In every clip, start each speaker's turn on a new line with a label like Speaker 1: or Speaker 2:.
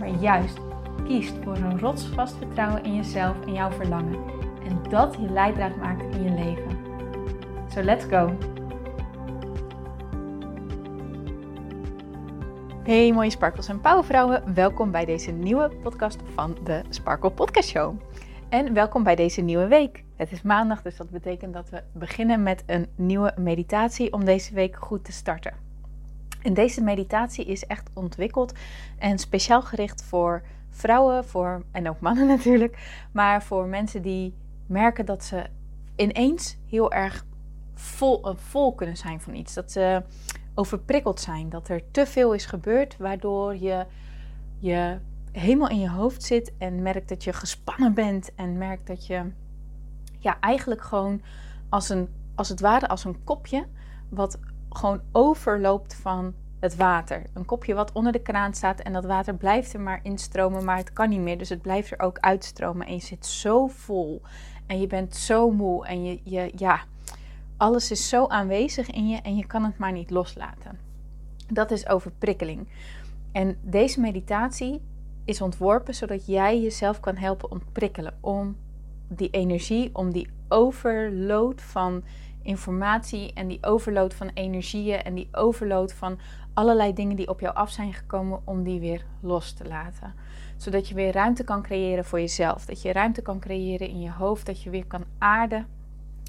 Speaker 1: maar juist kiest voor een rotsvast vertrouwen in jezelf en jouw verlangen. En dat je leidraad maakt in je leven. So let's go! Hey mooie sparkels en powervrouwen, welkom bij deze nieuwe podcast van de Sparkle Podcast Show. En welkom bij deze nieuwe week. Het is maandag, dus dat betekent dat we beginnen met een nieuwe meditatie om deze week goed te starten. En deze meditatie is echt ontwikkeld en speciaal gericht voor vrouwen, voor, en ook mannen natuurlijk, maar voor mensen die merken dat ze ineens heel erg vol, eh, vol kunnen zijn van iets. Dat ze overprikkeld zijn, dat er te veel is gebeurd, waardoor je, je helemaal in je hoofd zit en merkt dat je gespannen bent en merkt dat je ja, eigenlijk gewoon als, een, als het ware als een kopje wat gewoon overloopt van het water. Een kopje wat onder de kraan staat en dat water blijft er maar instromen, maar het kan niet meer. Dus het blijft er ook uitstromen en je zit zo vol en je bent zo moe en je, je ja, alles is zo aanwezig in je en je kan het maar niet loslaten. Dat is overprikkeling. En deze meditatie is ontworpen zodat jij jezelf kan helpen ontprikkelen om die energie, om die overload van informatie en die overload van energieën en die overload van allerlei dingen die op jou af zijn gekomen, om die weer los te laten. Zodat je weer ruimte kan creëren voor jezelf. Dat je ruimte kan creëren in je hoofd, dat je weer kan aarden.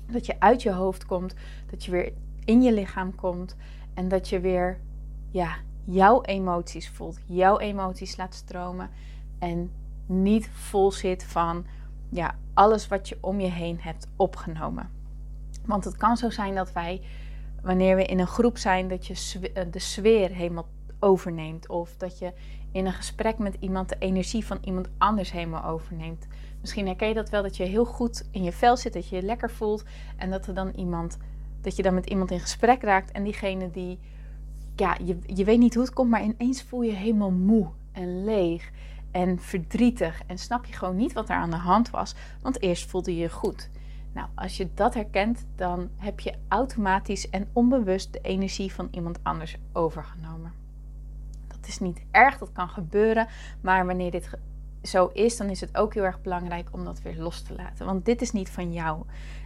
Speaker 1: Dat je uit je hoofd komt, dat je weer in je lichaam komt en dat je weer ja, jouw emoties voelt, jouw emoties laat stromen en niet vol zit van ja, alles wat je om je heen hebt opgenomen. Want het kan zo zijn dat wij, wanneer we in een groep zijn, dat je eh, de sfeer helemaal overneemt. Of dat je in een gesprek met iemand de energie van iemand anders helemaal overneemt. Misschien herken je dat wel, dat je heel goed in je vel zit, dat je je lekker voelt. En dat er dan iemand, dat je dan met iemand in gesprek raakt. En diegene die, ja, je, je weet niet hoe het komt, maar ineens voel je helemaal moe en leeg en verdrietig. En snap je gewoon niet wat er aan de hand was. Want eerst voelde je je goed. Nou, als je dat herkent, dan heb je automatisch en onbewust de energie van iemand anders overgenomen. Dat is niet erg, dat kan gebeuren, maar wanneer dit zo is, dan is het ook heel erg belangrijk om dat weer los te laten. Want dit is niet van jou.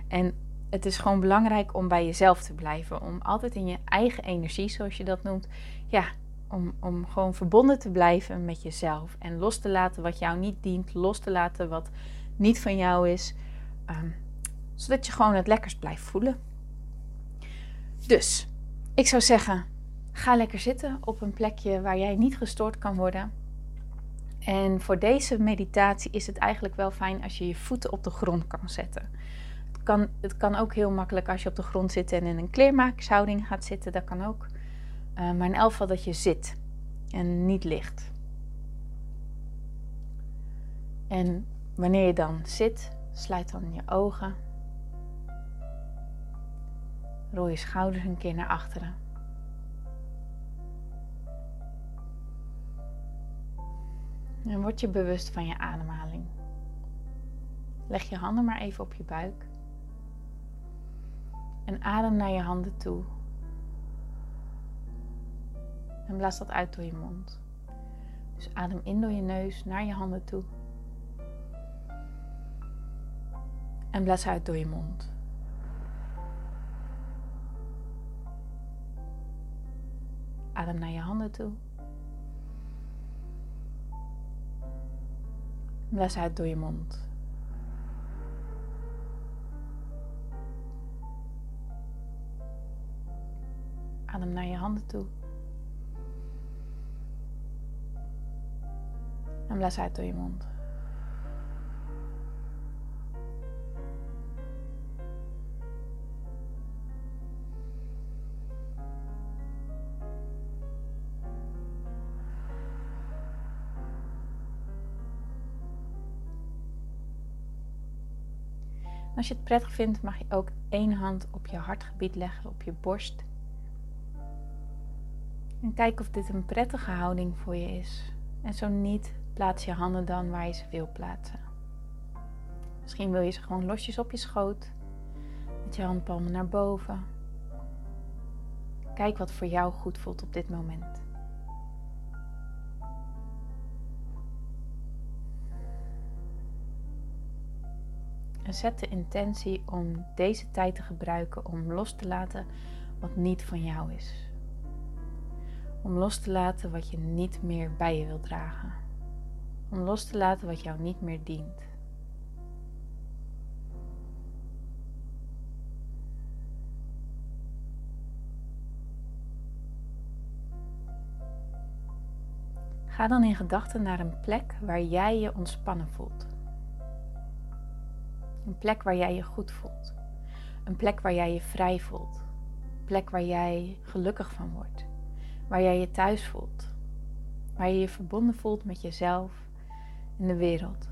Speaker 1: En het is gewoon belangrijk om bij jezelf te blijven. Om altijd in je eigen energie, zoals je dat noemt, ja, om, om gewoon verbonden te blijven met jezelf. En los te laten wat jou niet dient, los te laten wat niet van jou is. Um, zodat je gewoon het lekkers blijft voelen. Dus, ik zou zeggen, ga lekker zitten op een plekje waar jij niet gestoord kan worden. En voor deze meditatie is het eigenlijk wel fijn als je je voeten op de grond kan zetten. Het kan, het kan ook heel makkelijk als je op de grond zit en in een kleermakershouding gaat zitten. Dat kan ook. Uh, maar in elk geval dat je zit en niet ligt. En wanneer je dan zit, sluit dan je ogen. Rol je schouders een keer naar achteren. En word je bewust van je ademhaling. Leg je handen maar even op je buik. En adem naar je handen toe. En blaas dat uit door je mond. Dus adem in door je neus naar je handen toe. En blaas uit door je mond. Adem naar je handen toe. Blaas uit door je mond. Adem naar je handen toe. En blaas uit door je mond. Als je het prettig vindt, mag je ook één hand op je hartgebied leggen, op je borst. En kijk of dit een prettige houding voor je is. En zo niet, plaats je handen dan waar je ze wil plaatsen. Misschien wil je ze gewoon losjes op je schoot, met je handpalmen naar boven. Kijk wat voor jou goed voelt op dit moment. En zet de intentie om deze tijd te gebruiken om los te laten wat niet van jou is. Om los te laten wat je niet meer bij je wilt dragen. Om los te laten wat jou niet meer dient. Ga dan in gedachten naar een plek waar jij je ontspannen voelt. Een plek waar jij je goed voelt. Een plek waar jij je vrij voelt. Een plek waar jij gelukkig van wordt. Waar jij je thuis voelt. Waar je je verbonden voelt met jezelf en de wereld.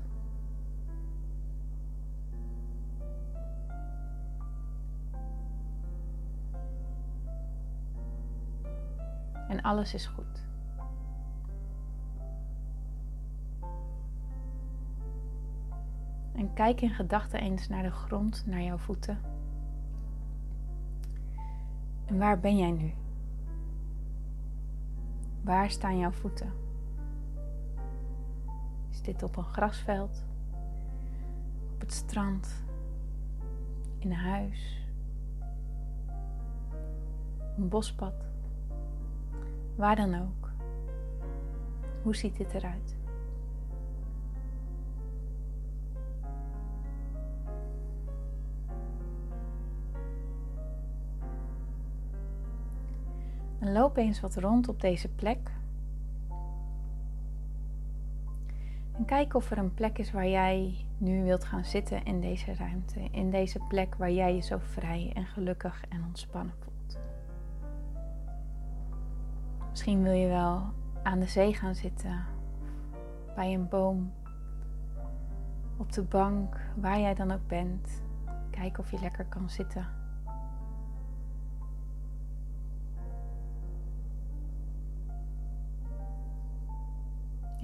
Speaker 1: En alles is goed. Kijk in gedachten eens naar de grond, naar jouw voeten. En waar ben jij nu? Waar staan jouw voeten? Is dit op een grasveld? Op het strand? In een huis? Een bospad? Waar dan ook. Hoe ziet dit eruit? En loop eens wat rond op deze plek. En kijk of er een plek is waar jij nu wilt gaan zitten in deze ruimte. In deze plek waar jij je zo vrij en gelukkig en ontspannen voelt. Misschien wil je wel aan de zee gaan zitten. Bij een boom. Op de bank, waar jij dan ook bent. Kijk of je lekker kan zitten.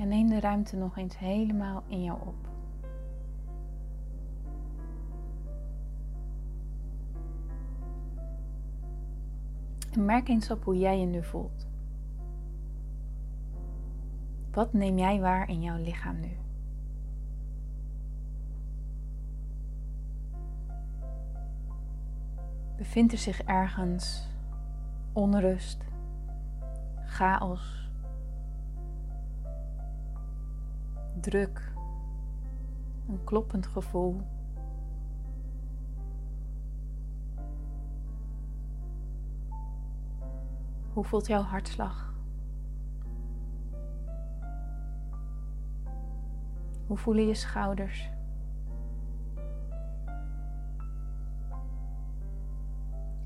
Speaker 1: En neem de ruimte nog eens helemaal in jou op. En merk eens op hoe jij je nu voelt. Wat neem jij waar in jouw lichaam nu? Bevindt er zich ergens onrust, chaos? Druk, een kloppend gevoel. Hoe voelt jouw hartslag? Hoe voelen je schouders?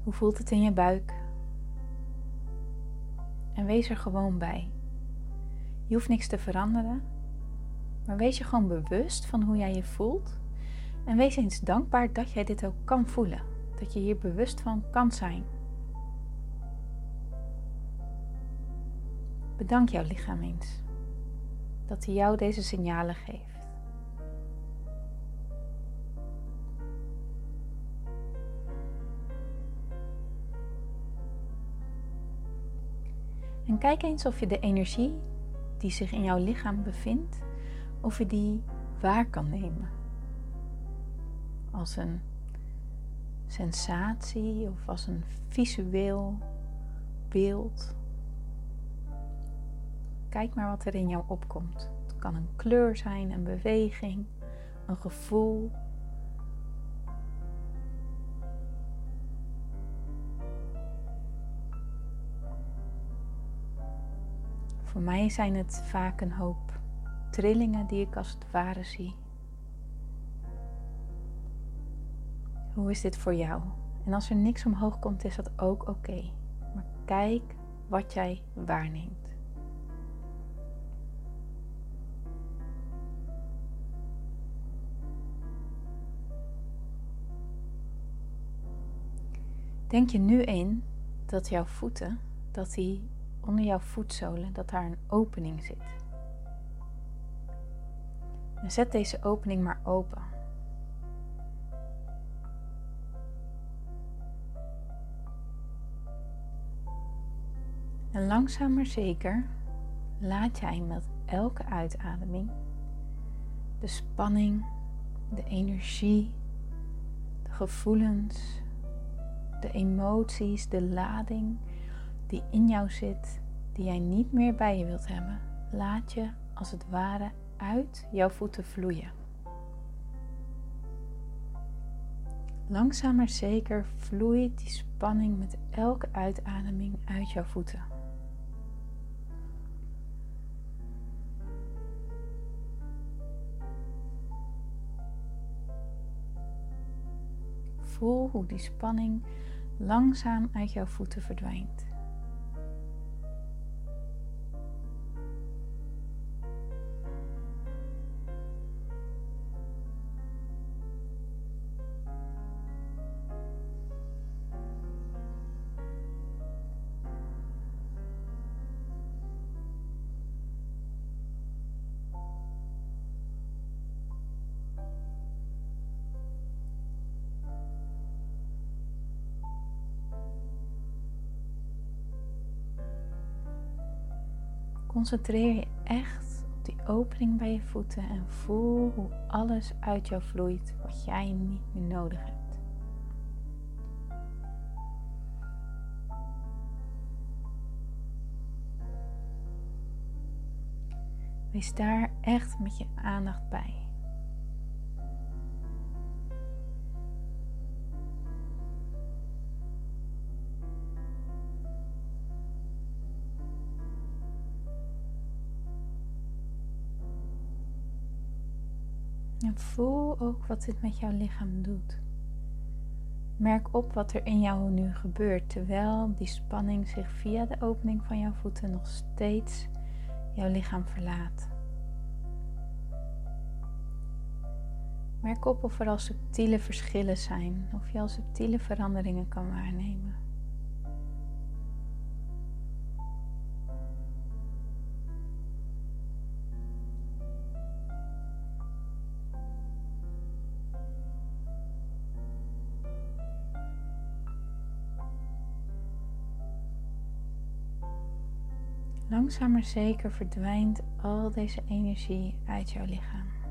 Speaker 1: Hoe voelt het in je buik? En wees er gewoon bij. Je hoeft niks te veranderen. Maar wees je gewoon bewust van hoe jij je voelt. En wees eens dankbaar dat jij dit ook kan voelen. Dat je hier bewust van kan zijn. Bedank jouw lichaam eens dat hij jou deze signalen geeft. En kijk eens of je de energie die zich in jouw lichaam bevindt, of je die waar kan nemen. Als een sensatie of als een visueel beeld. Kijk maar wat er in jou opkomt. Het kan een kleur zijn, een beweging, een gevoel. Voor mij zijn het vaak een hoop trillingen die ik als het ware zie. Hoe is dit voor jou? En als er niks omhoog komt, is dat ook oké. Maar kijk wat jij waarneemt. Denk je nu in dat jouw voeten, dat die onder jouw voetzolen, dat daar een opening zit. En zet deze opening maar open. En langzaam maar zeker laat jij met elke uitademing de spanning, de energie, de gevoelens, de emoties, de lading die in jou zit, die jij niet meer bij je wilt hebben, laat je als het ware uit jouw voeten vloeien. Langzaam maar zeker vloeit die spanning met elke uitademing uit jouw voeten. Voel hoe die spanning langzaam uit jouw voeten verdwijnt. Concentreer je echt op die opening bij je voeten en voel hoe alles uit jou vloeit wat jij niet meer nodig hebt. Wees daar echt met je aandacht bij. En voel ook wat dit met jouw lichaam doet. Merk op wat er in jou nu gebeurt terwijl die spanning zich via de opening van jouw voeten nog steeds jouw lichaam verlaat. Merk op of er al subtiele verschillen zijn, of je al subtiele veranderingen kan waarnemen. Langzaam maar zeker verdwijnt al deze energie uit jouw lichaam.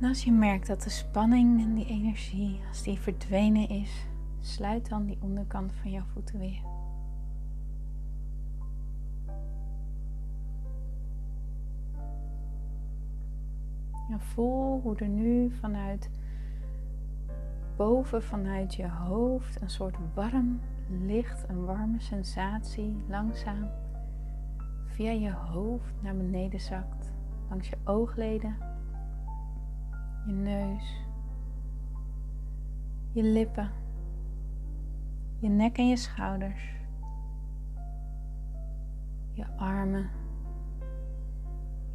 Speaker 1: En als je merkt dat de spanning en die energie, als die verdwenen is, sluit dan die onderkant van jouw voeten weer. En voel hoe er nu vanuit boven, vanuit je hoofd, een soort warm licht, een warme sensatie langzaam via je hoofd naar beneden zakt, langs je oogleden je neus, je lippen, je nek en je schouders, je armen,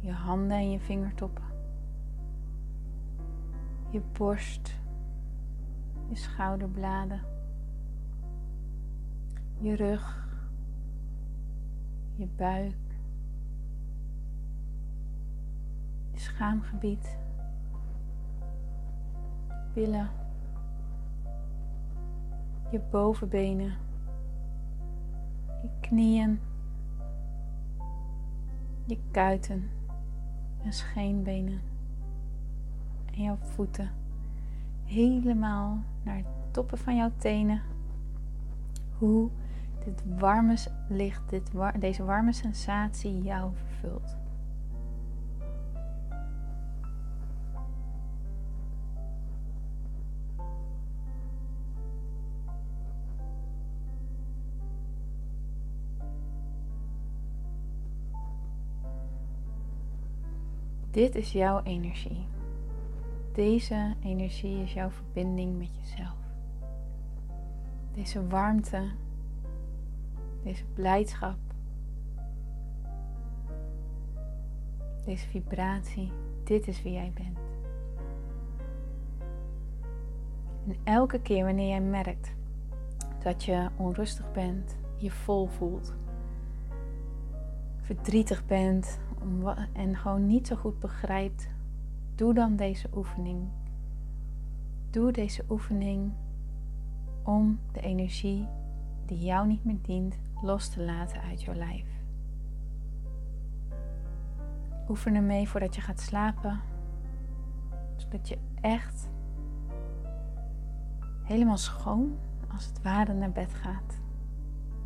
Speaker 1: je handen en je vingertoppen, je borst, je schouderbladen, je rug, je buik, je schaamgebied billen, je bovenbenen, je knieën, je kuiten en scheenbenen en jouw voeten. Helemaal naar de toppen van jouw tenen. Hoe dit warme licht, dit, deze warme sensatie jou vervult. Dit is jouw energie. Deze energie is jouw verbinding met jezelf. Deze warmte, deze blijdschap, deze vibratie, dit is wie jij bent. En elke keer wanneer jij merkt dat je onrustig bent, je vol voelt, verdrietig bent en gewoon niet zo goed begrijpt, doe dan deze oefening. Doe deze oefening om de energie die jou niet meer dient los te laten uit jouw lijf. Oefen ermee voordat je gaat slapen, zodat je echt helemaal schoon, als het ware, naar bed gaat.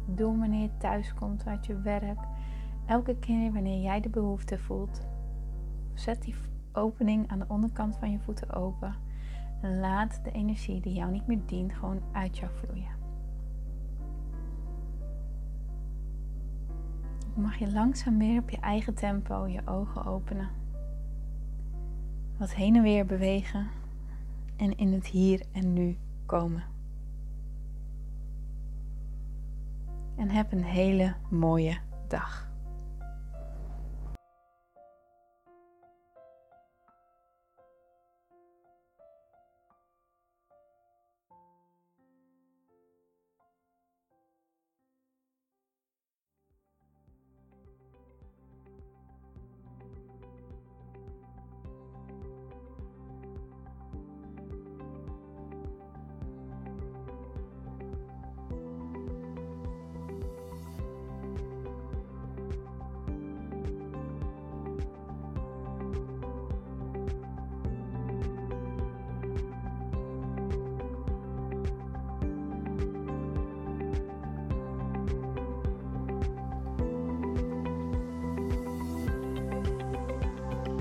Speaker 1: Doe wanneer je thuis komt uit je werk. Elke keer wanneer jij de behoefte voelt, zet die opening aan de onderkant van je voeten open. En laat de energie die jou niet meer dient gewoon uit jou vloeien. mag je langzaam weer op je eigen tempo je ogen openen. Wat heen en weer bewegen en in het hier en nu komen. En heb een hele mooie dag.